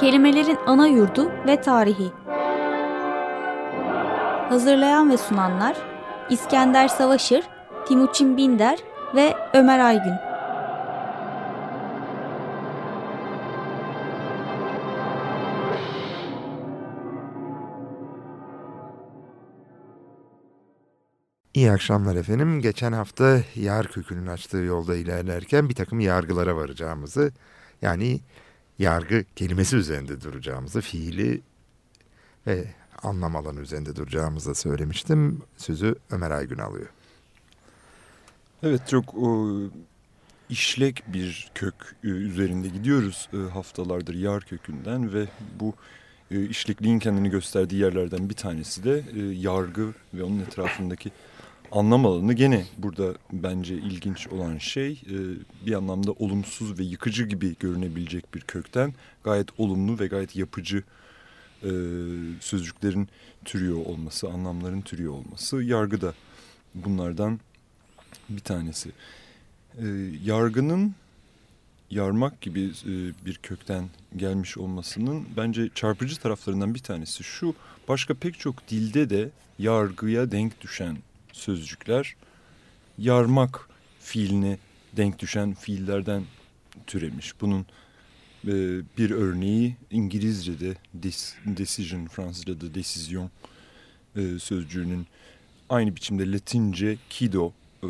Kelimelerin ana yurdu ve tarihi. Hazırlayan ve sunanlar İskender Savaşır, Timuçin Binder ve Ömer Aygün. İyi akşamlar efendim. Geçen hafta yar kökünün açtığı yolda ilerlerken bir takım yargılara varacağımızı yani yargı kelimesi üzerinde duracağımızı, fiili ve anlam alanı üzerinde duracağımızı söylemiştim. Sözü Ömer Aygün alıyor. Evet çok o, işlek bir kök e, üzerinde gidiyoruz e, haftalardır yar kökünden ve bu e, işlekliğin kendini gösterdiği yerlerden bir tanesi de yargı ve onun etrafındaki anlam alanı gene burada bence ilginç olan şey bir anlamda olumsuz ve yıkıcı gibi görünebilecek bir kökten gayet olumlu ve gayet yapıcı sözcüklerin türüyor olması, anlamların türüyor olması. Yargı da bunlardan bir tanesi. E, yargının yarmak gibi e, bir kökten gelmiş olmasının bence çarpıcı taraflarından bir tanesi şu. Başka pek çok dilde de yargıya denk düşen sözcükler yarmak fiiline denk düşen fiillerden türemiş. Bunun e, bir örneği İngilizce'de des, decision, Fransızca'da desisyon e, sözcüğünün aynı biçimde Latince kido e,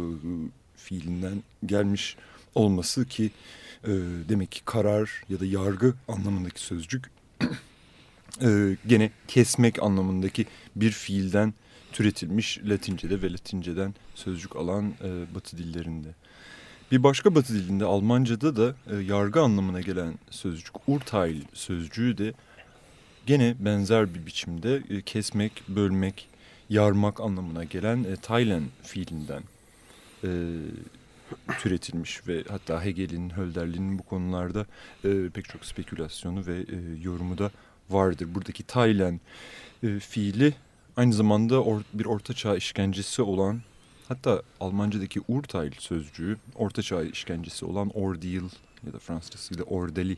fiilinden gelmiş olması ki e, demek ki karar ya da yargı anlamındaki sözcük e, gene kesmek anlamındaki bir fiilden türetilmiş Latince'de ve Latinceden sözcük alan e, Batı dillerinde. Bir başka Batı dilinde Almanca'da da e, yargı anlamına gelen sözcük Urteil sözcüğü de gene benzer bir biçimde e, kesmek, bölmek, yarmak anlamına gelen e, Teilen fiilinden e, türetilmiş ve hatta Hegel'in, Hölderlin'in bu konularda e, pek çok spekülasyonu ve e, yorumu da vardır. Buradaki Taylen e, fiili aynı zamanda or, bir ortaçağ işkencesi olan hatta Almanca'daki Urteil sözcüğü ortaçağ işkencesi olan Ordeal ya da Fransızcasıyla Ordeli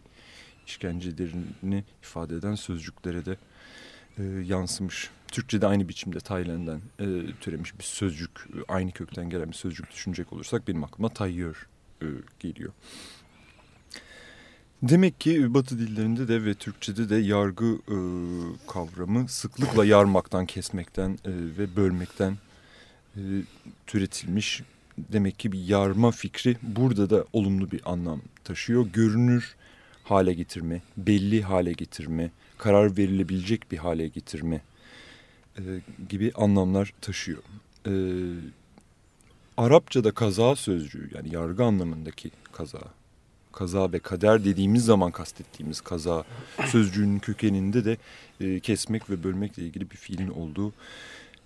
işkencelerini ifade eden sözcüklere de e, yansımış. Türkçe'de aynı biçimde Tayland'den e, türemiş bir sözcük, aynı kökten gelen bir sözcük düşünecek olursak benim aklıma tayyör e, geliyor. Demek ki Batı dillerinde de ve Türkçe'de de yargı e, kavramı sıklıkla yarmaktan, kesmekten e, ve bölmekten e, türetilmiş. Demek ki bir yarma fikri burada da olumlu bir anlam taşıyor. Görünür hale getirme, belli hale getirme, karar verilebilecek bir hale getirme e, gibi anlamlar taşıyor. E, Arapçada kaza sözcüğü yani yargı anlamındaki kaza, kaza ve kader dediğimiz zaman kastettiğimiz kaza sözcüğünün kökeninde de e, kesmek ve bölmekle ilgili bir fiilin olduğu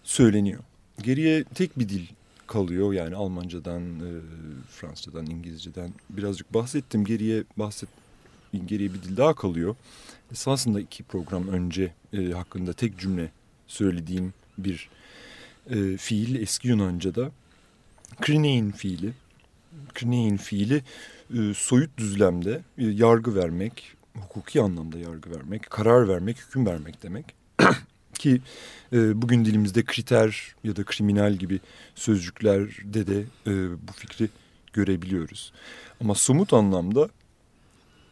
söyleniyor. Geriye tek bir dil kalıyor yani Almancadan, e, Fransızcadan, İngilizceden birazcık bahsettim. Geriye bahset geriye bir dil daha kalıyor. Esasında iki program önce e, hakkında tek cümle söylediğim bir e, fiil eski Yunanca'da krinein fiili. Krinein fiili e, soyut düzlemde e, yargı vermek, hukuki anlamda yargı vermek, karar vermek, hüküm vermek demek. Ki e, bugün dilimizde kriter ya da kriminal gibi sözcüklerde de e, bu fikri görebiliyoruz. Ama somut anlamda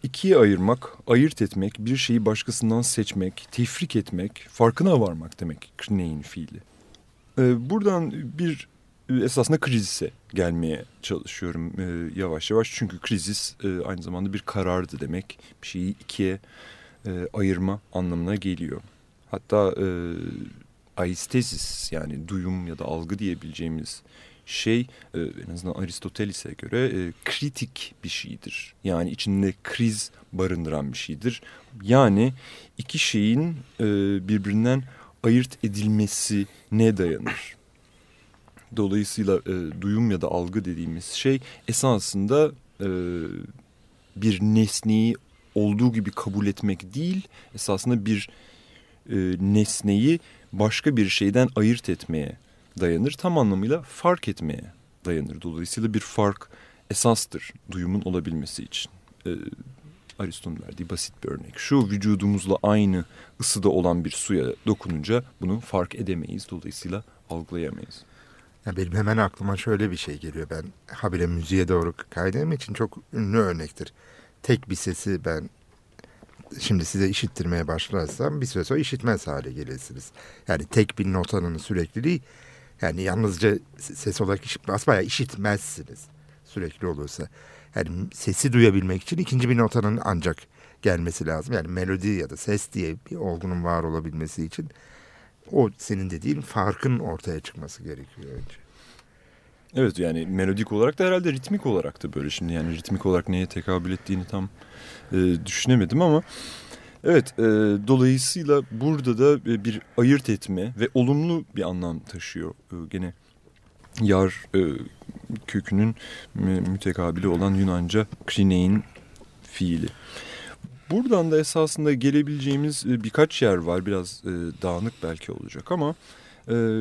ikiye ayırmak, ayırt etmek, bir şeyi başkasından seçmek, tefrik etmek, farkına varmak demek Krine'in fiili. Ee, buradan bir esasında krizise gelmeye çalışıyorum e, yavaş yavaş. Çünkü krizis e, aynı zamanda bir karardı demek. Bir şeyi ikiye e, ayırma anlamına geliyor. Hatta e, aistezis yani duyum ya da algı diyebileceğimiz şey e, en azından Aristoteles'e göre e, kritik bir şeydir. Yani içinde kriz barındıran bir şeydir. Yani iki şeyin e, birbirinden ayırt edilmesi ne dayanır? Dolayısıyla e, duyum ya da algı dediğimiz şey esasında e, bir nesneyi olduğu gibi kabul etmek değil, esasında bir e, nesneyi başka bir şeyden ayırt etmeye dayanır. Tam anlamıyla fark etmeye dayanır. Dolayısıyla bir fark esastır duyumun olabilmesi için. Ee, Aristo'nun verdiği basit bir örnek. Şu vücudumuzla aynı ısıda olan bir suya dokununca bunu fark edemeyiz. Dolayısıyla algılayamayız. Ya benim hemen aklıma şöyle bir şey geliyor. Ben habire müziğe doğru kaydığım için çok ünlü örnektir. Tek bir sesi ben şimdi size işittirmeye başlarsam bir süre sonra işitmez hale gelirsiniz. Yani tek bir notanın sürekliliği yani yalnızca ses olarak basmaya işitmezsiniz sürekli olursa. Yani sesi duyabilmek için ikinci bir notanın ancak gelmesi lazım. Yani melodi ya da ses diye bir olgunun var olabilmesi için o senin dediğin farkın ortaya çıkması gerekiyor önce. Evet yani melodik olarak da herhalde ritmik olarak da böyle şimdi yani ritmik olarak neye tekabül ettiğini tam e, düşünemedim ama evet e, dolayısıyla burada da bir ayırt etme ve olumlu bir anlam taşıyor e, gene yar e, kökünün mütekabili olan Yunanca krinein fiili. Buradan da esasında gelebileceğimiz e, birkaç yer var. Biraz e, dağınık belki olacak ama e,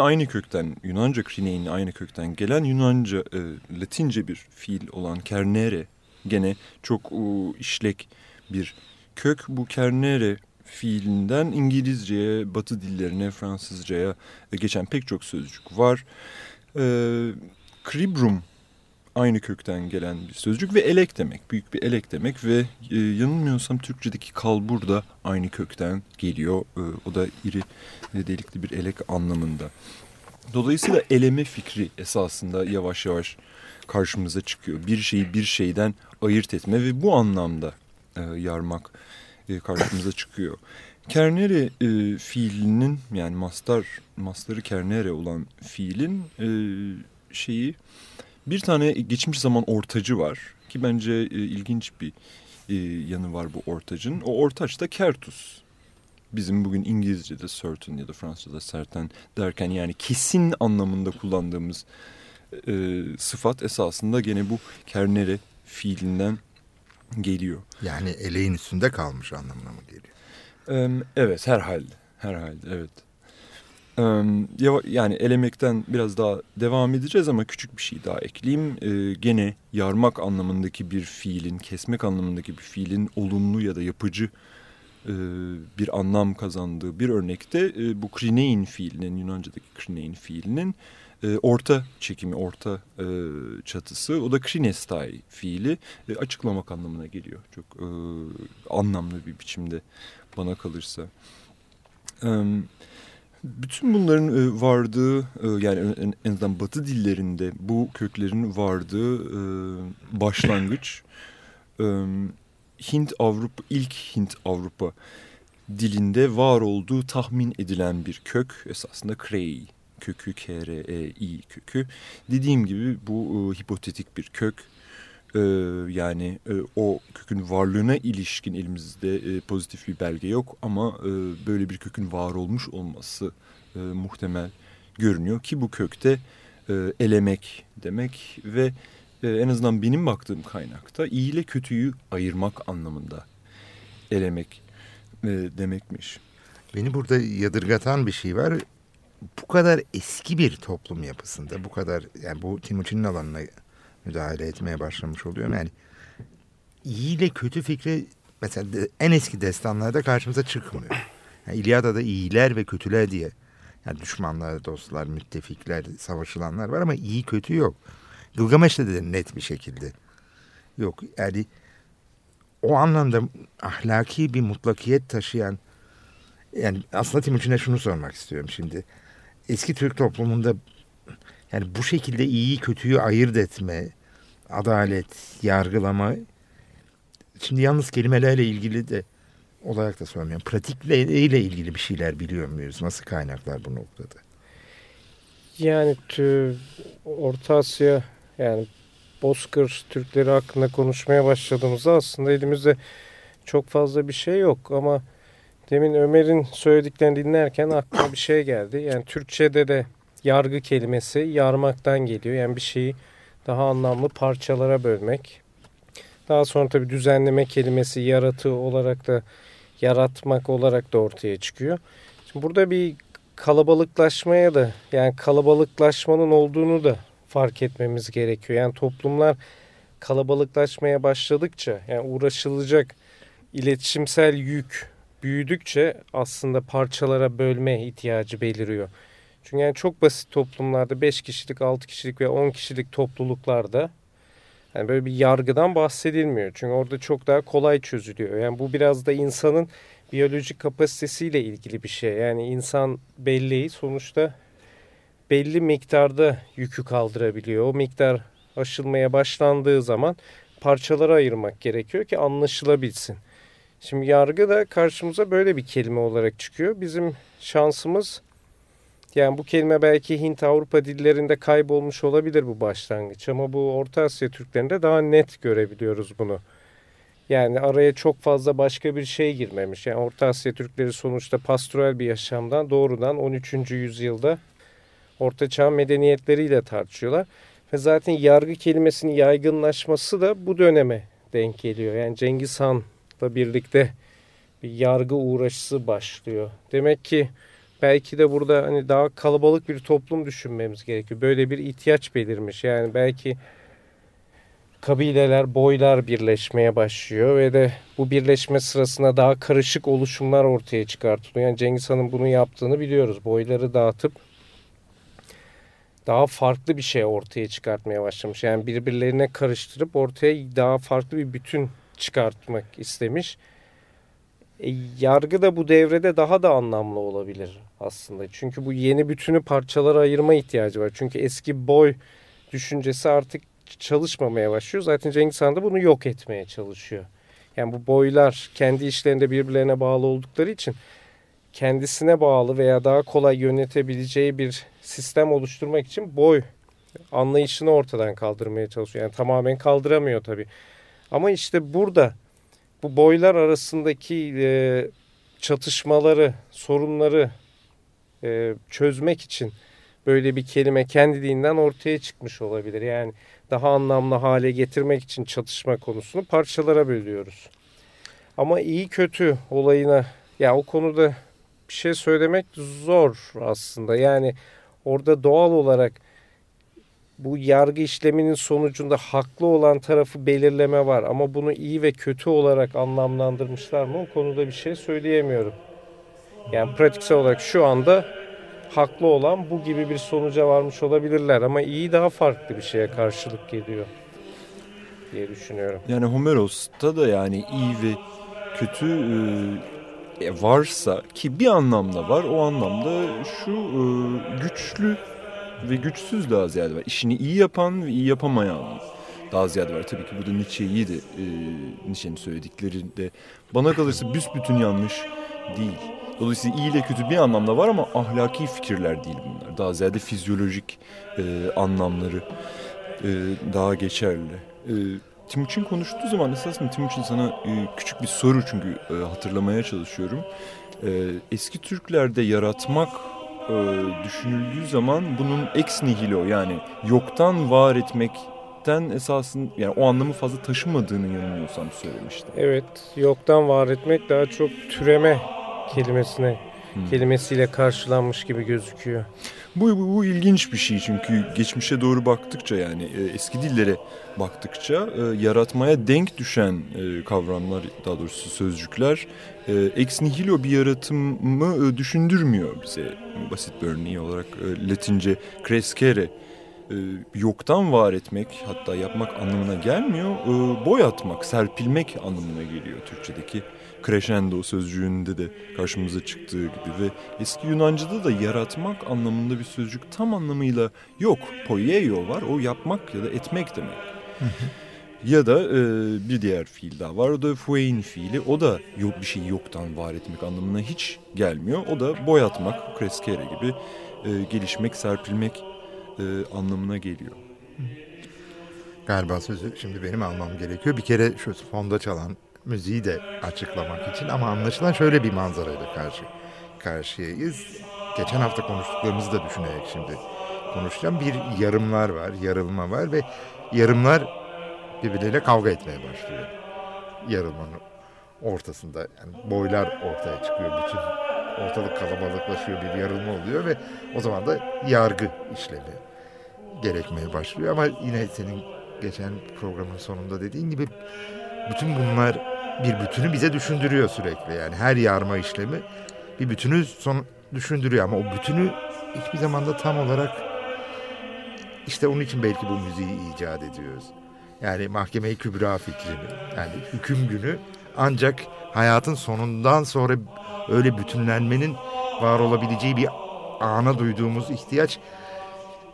aynı kökten, Yunanca krinein ile aynı kökten gelen Yunanca, e, Latince bir fiil olan kernere gene çok işlek bir kök. Bu kernere fiilinden İngilizceye, Batı dillerine, Fransızcaya geçen pek çok sözcük var. E, kribrum aynı kökten gelen bir sözcük ve elek demek. Büyük bir elek demek ve e, yanılmıyorsam Türkçedeki kalbur da aynı kökten geliyor. E, o da iri ve delikli bir elek anlamında. Dolayısıyla eleme fikri esasında yavaş yavaş karşımıza çıkıyor. Bir şeyi bir şeyden ayırt etme ve bu anlamda e, yarmak e, karşımıza çıkıyor. Kernere e, fiilinin yani mastar mastarı kernere olan fiilin e, şeyi bir tane geçmiş zaman ortacı var ki bence e, ilginç bir e, yanı var bu ortacın. O ortaç da kertus. Bizim bugün İngilizce'de certain ya da Fransızca'da certain derken yani kesin anlamında kullandığımız e, sıfat esasında gene bu kernere fiilinden geliyor. Yani eleğin üstünde kalmış anlamına mı geliyor? Evet herhalde. Herhalde evet. Yani elemekten biraz daha devam edeceğiz ama küçük bir şey daha ekleyeyim. Gene yarmak anlamındaki bir fiilin, kesmek anlamındaki bir fiilin olumlu ya da yapıcı bir anlam kazandığı bir örnekte e, bu krinein fiilinin, Yunanca'daki krinein fiilinin orta çekimi, orta çatısı. O da krinestai fiili açıklamak anlamına geliyor. Çok anlamlı bir biçimde bana kalırsa. Evet. Bütün bunların e, vardığı e, yani en azından batı dillerinde bu köklerin vardığı e, başlangıç Hint Avrupa ilk Hint Avrupa dilinde var olduğu tahmin edilen bir kök esasında Krei kökü K-R-E-I kökü. Dediğim gibi bu hipotetik bir kök yani o kökün varlığına ilişkin elimizde pozitif bir belge yok ama böyle bir kökün var olmuş olması muhtemel görünüyor ki bu kökte elemek demek ve en azından benim baktığım kaynakta iyi ile kötüyü ayırmak anlamında elemek demekmiş. Beni burada yadırgatan bir şey var. Bu kadar eski bir toplum yapısında bu kadar yani bu Timuçin'in alanına müdahale etmeye başlamış oluyor. Yani iyi ile kötü fikri mesela en eski destanlarda karşımıza çıkmıyor. Yani İlyada'da iyiler ve kötüler diye yani düşmanlar, dostlar, müttefikler, savaşılanlar var ama iyi kötü yok. Gılgameş'te de net bir şekilde yok. Yani o anlamda ahlaki bir mutlakiyet taşıyan yani aslında Timuçin'e şunu sormak istiyorum şimdi. Eski Türk toplumunda yani bu şekilde iyiyi kötüyü ayırt etme, adalet, yargılama. Şimdi yalnız kelimelerle ilgili de olarak da sormuyorum. Pratikle ile ilgili bir şeyler biliyor muyuz? Nasıl kaynaklar bu noktada? Yani Orta Asya yani Bozkır Türkleri hakkında konuşmaya başladığımızda aslında elimizde çok fazla bir şey yok ama demin Ömer'in söylediklerini dinlerken aklıma bir şey geldi. Yani Türkçe'de de yargı kelimesi yarmaktan geliyor. Yani bir şeyi daha anlamlı parçalara bölmek. Daha sonra tabii düzenleme kelimesi yaratı olarak da yaratmak olarak da ortaya çıkıyor. Şimdi burada bir kalabalıklaşmaya da yani kalabalıklaşmanın olduğunu da fark etmemiz gerekiyor. Yani toplumlar kalabalıklaşmaya başladıkça yani uğraşılacak iletişimsel yük büyüdükçe aslında parçalara bölme ihtiyacı beliriyor. Çünkü yani çok basit toplumlarda 5 kişilik, 6 kişilik ve 10 kişilik topluluklarda yani böyle bir yargıdan bahsedilmiyor. Çünkü orada çok daha kolay çözülüyor. Yani bu biraz da insanın biyolojik kapasitesiyle ilgili bir şey. Yani insan belleği sonuçta belli miktarda yükü kaldırabiliyor. O miktar aşılmaya başlandığı zaman parçalara ayırmak gerekiyor ki anlaşılabilsin. Şimdi yargı da karşımıza böyle bir kelime olarak çıkıyor. Bizim şansımız yani bu kelime belki Hint Avrupa dillerinde kaybolmuş olabilir bu başlangıç ama bu Orta Asya Türklerinde daha net görebiliyoruz bunu. Yani araya çok fazla başka bir şey girmemiş. Yani Orta Asya Türkleri sonuçta pastoral bir yaşamdan doğrudan 13. yüzyılda Orta Çağ medeniyetleriyle tartışıyorlar. Ve zaten yargı kelimesinin yaygınlaşması da bu döneme denk geliyor. Yani Cengiz Han'la birlikte bir yargı uğraşısı başlıyor. Demek ki belki de burada hani daha kalabalık bir toplum düşünmemiz gerekiyor. Böyle bir ihtiyaç belirmiş. Yani belki kabileler, boylar birleşmeye başlıyor ve de bu birleşme sırasında daha karışık oluşumlar ortaya çıkartılıyor. Yani Cengiz Han'ın bunu yaptığını biliyoruz. Boyları dağıtıp daha farklı bir şey ortaya çıkartmaya başlamış. Yani birbirlerine karıştırıp ortaya daha farklı bir bütün çıkartmak istemiş. E, yargı da bu devrede daha da anlamlı olabilir aslında. Çünkü bu yeni bütünü parçalara ayırma ihtiyacı var. Çünkü eski boy düşüncesi artık çalışmamaya başlıyor. Zaten Cengiz Han da bunu yok etmeye çalışıyor. Yani bu boylar kendi işlerinde birbirlerine bağlı oldukları için kendisine bağlı veya daha kolay yönetebileceği bir sistem oluşturmak için boy anlayışını ortadan kaldırmaya çalışıyor. Yani tamamen kaldıramıyor tabii. Ama işte burada bu boylar arasındaki e, çatışmaları, sorunları e, çözmek için böyle bir kelime kendiliğinden ortaya çıkmış olabilir. Yani daha anlamlı hale getirmek için çatışma konusunu parçalara bölüyoruz. Ama iyi kötü olayına ya o konuda bir şey söylemek zor aslında. Yani orada doğal olarak bu yargı işleminin sonucunda haklı olan tarafı belirleme var. Ama bunu iyi ve kötü olarak anlamlandırmışlar mı? O konuda bir şey söyleyemiyorum. Yani pratiksel olarak şu anda haklı olan bu gibi bir sonuca varmış olabilirler. Ama iyi daha farklı bir şeye karşılık geliyor diye düşünüyorum. Yani Homeros'ta da yani iyi ve kötü e, varsa ki bir anlamda var o anlamda şu e, güçlü ve güçsüz daha ziyade var. İşini iyi yapan ve iyi yapamayan daha ziyade var. Tabii ki burada Nietzsche'yi de e, Nietzsche'nin söyledikleri de bana kalırsa büsbütün yanlış değil. Dolayısıyla iyi ile kötü bir anlamda var ama ahlaki fikirler değil bunlar. Daha ziyade fizyolojik e, anlamları e, daha geçerli. E, Timuçin konuştuğu zaman esasında Timuçin sana e, küçük bir soru çünkü e, hatırlamaya çalışıyorum. E, eski Türklerde yaratmak e, düşünüldüğü zaman bunun ex nihilo yani yoktan var etmekten esasın yani o anlamı fazla taşımadığını yanılmıyorsam söylemiştim. Evet, yoktan var etmek daha çok türeme kelimesine hmm. kelimesiyle karşılanmış gibi gözüküyor. Bu, bu, bu ilginç bir şey çünkü geçmişe doğru baktıkça yani e, eski dillere baktıkça e, yaratmaya denk düşen e, kavramlar daha doğrusu sözcükler e, ex nihilo bir yaratımı e, düşündürmüyor bize. Basit bir örneği olarak e, Latince crescere e, yoktan var etmek hatta yapmak anlamına gelmiyor. E, boy atmak, serpilmek anlamına geliyor Türkçedeki crescendo sözcüğünde de karşımıza çıktığı gibi ve eski Yunanca'da da yaratmak anlamında bir sözcük tam anlamıyla yok. Poieo var o yapmak ya da etmek demek. ya da e, bir diğer fiil daha var o da fuein fiili o da yok bir şeyi yoktan var etmek anlamına hiç gelmiyor. O da boyatmak, kreskere gibi e, gelişmek, serpilmek e, anlamına geliyor. Galiba sözü şimdi benim almam gerekiyor. Bir kere şu fonda çalan müziği de açıklamak için ama anlaşılan şöyle bir manzarayla karşı karşıyayız. Geçen hafta konuştuklarımızı da düşünerek şimdi konuşacağım. Bir yarımlar var, yarılma var ve yarımlar birbirleriyle kavga etmeye başlıyor. Yarılmanın ortasında yani boylar ortaya çıkıyor. Bütün ortalık kalabalıklaşıyor, bir yarılma oluyor ve o zaman da yargı işlemi gerekmeye başlıyor. Ama yine senin geçen programın sonunda dediğin gibi bütün bunlar bir bütünü bize düşündürüyor sürekli. Yani her yarma işlemi bir bütünü son düşündürüyor ama o bütünü hiçbir zaman da tam olarak işte onun için belki bu müziği icat ediyoruz. Yani mahkeme-i kübra fikrini yani hüküm günü ancak hayatın sonundan sonra öyle bütünlenmenin var olabileceği bir ana duyduğumuz ihtiyaç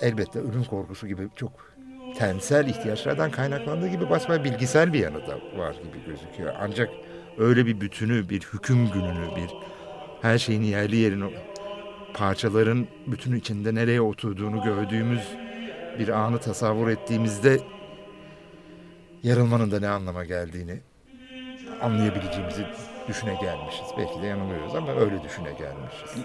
elbette ölüm korkusu gibi çok tensel ihtiyaçlardan kaynaklandığı gibi basma bilgisel bir yanı da var gibi gözüküyor. Ancak öyle bir bütünü, bir hüküm gününü, bir her şeyin yerli yerine parçaların bütün içinde nereye oturduğunu gördüğümüz bir anı tasavvur ettiğimizde yarılmanın da ne anlama geldiğini anlayabileceğimizi düşüne gelmişiz. Belki de yanılıyoruz ama öyle düşüne gelmişiz.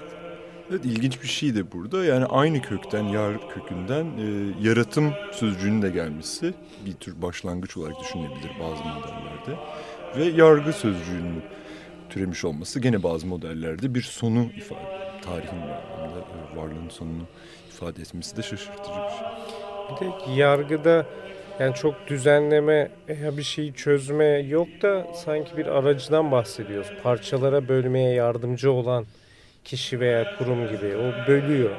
Evet ilginç bir şey de burada. Yani aynı kökten, yar kökünden e, yaratım sözcüğünün de gelmesi bir tür başlangıç olarak düşünülebilir bazı modellerde. Ve yargı sözcüğünün türemiş olması gene bazı modellerde bir sonu ifade, tarihin anlamda e, varlığın sonunu ifade etmesi de şaşırtıcı bir şey. Bir de yargıda yani çok düzenleme ya bir şeyi çözme yok da sanki bir aracıdan bahsediyoruz. Parçalara bölmeye yardımcı olan kişi veya kurum gibi o bölüyor.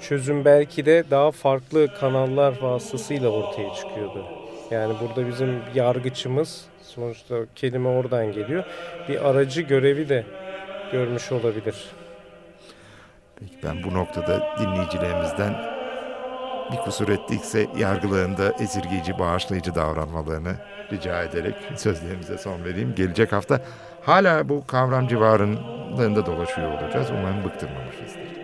Çözüm belki de daha farklı kanallar vasıtasıyla ortaya çıkıyordu. Yani burada bizim yargıçımız sonuçta kelime oradan geliyor. Bir aracı görevi de görmüş olabilir. Peki ben bu noktada dinleyicilerimizden bir kusur ettikse yargılarında esirgeyici, bağışlayıcı davranmalarını rica ederek sözlerimize son vereyim. Gelecek hafta hala bu kavram civarında dolaşıyor olacağız. Umarım bıktırmamışızdır.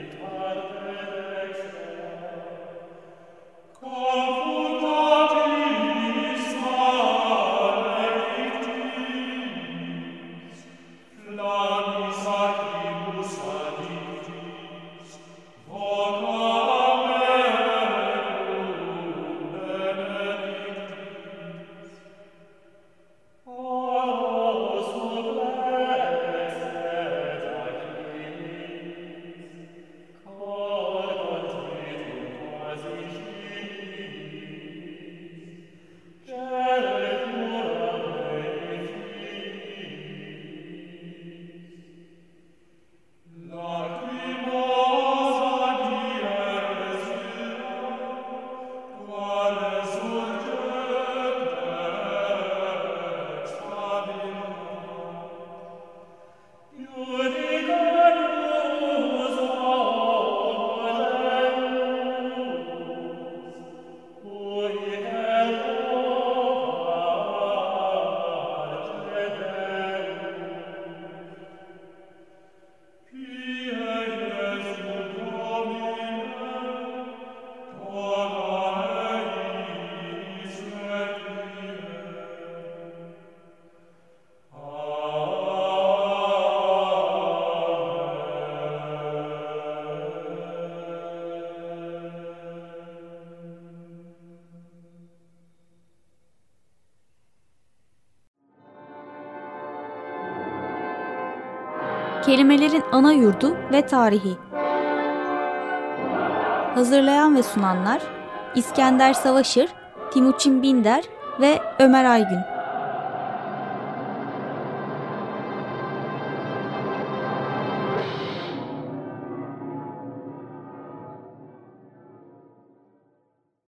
Kelimelerin ana yurdu ve tarihi. Hazırlayan ve sunanlar İskender Savaşır, Timuçin Binder ve Ömer Aygün.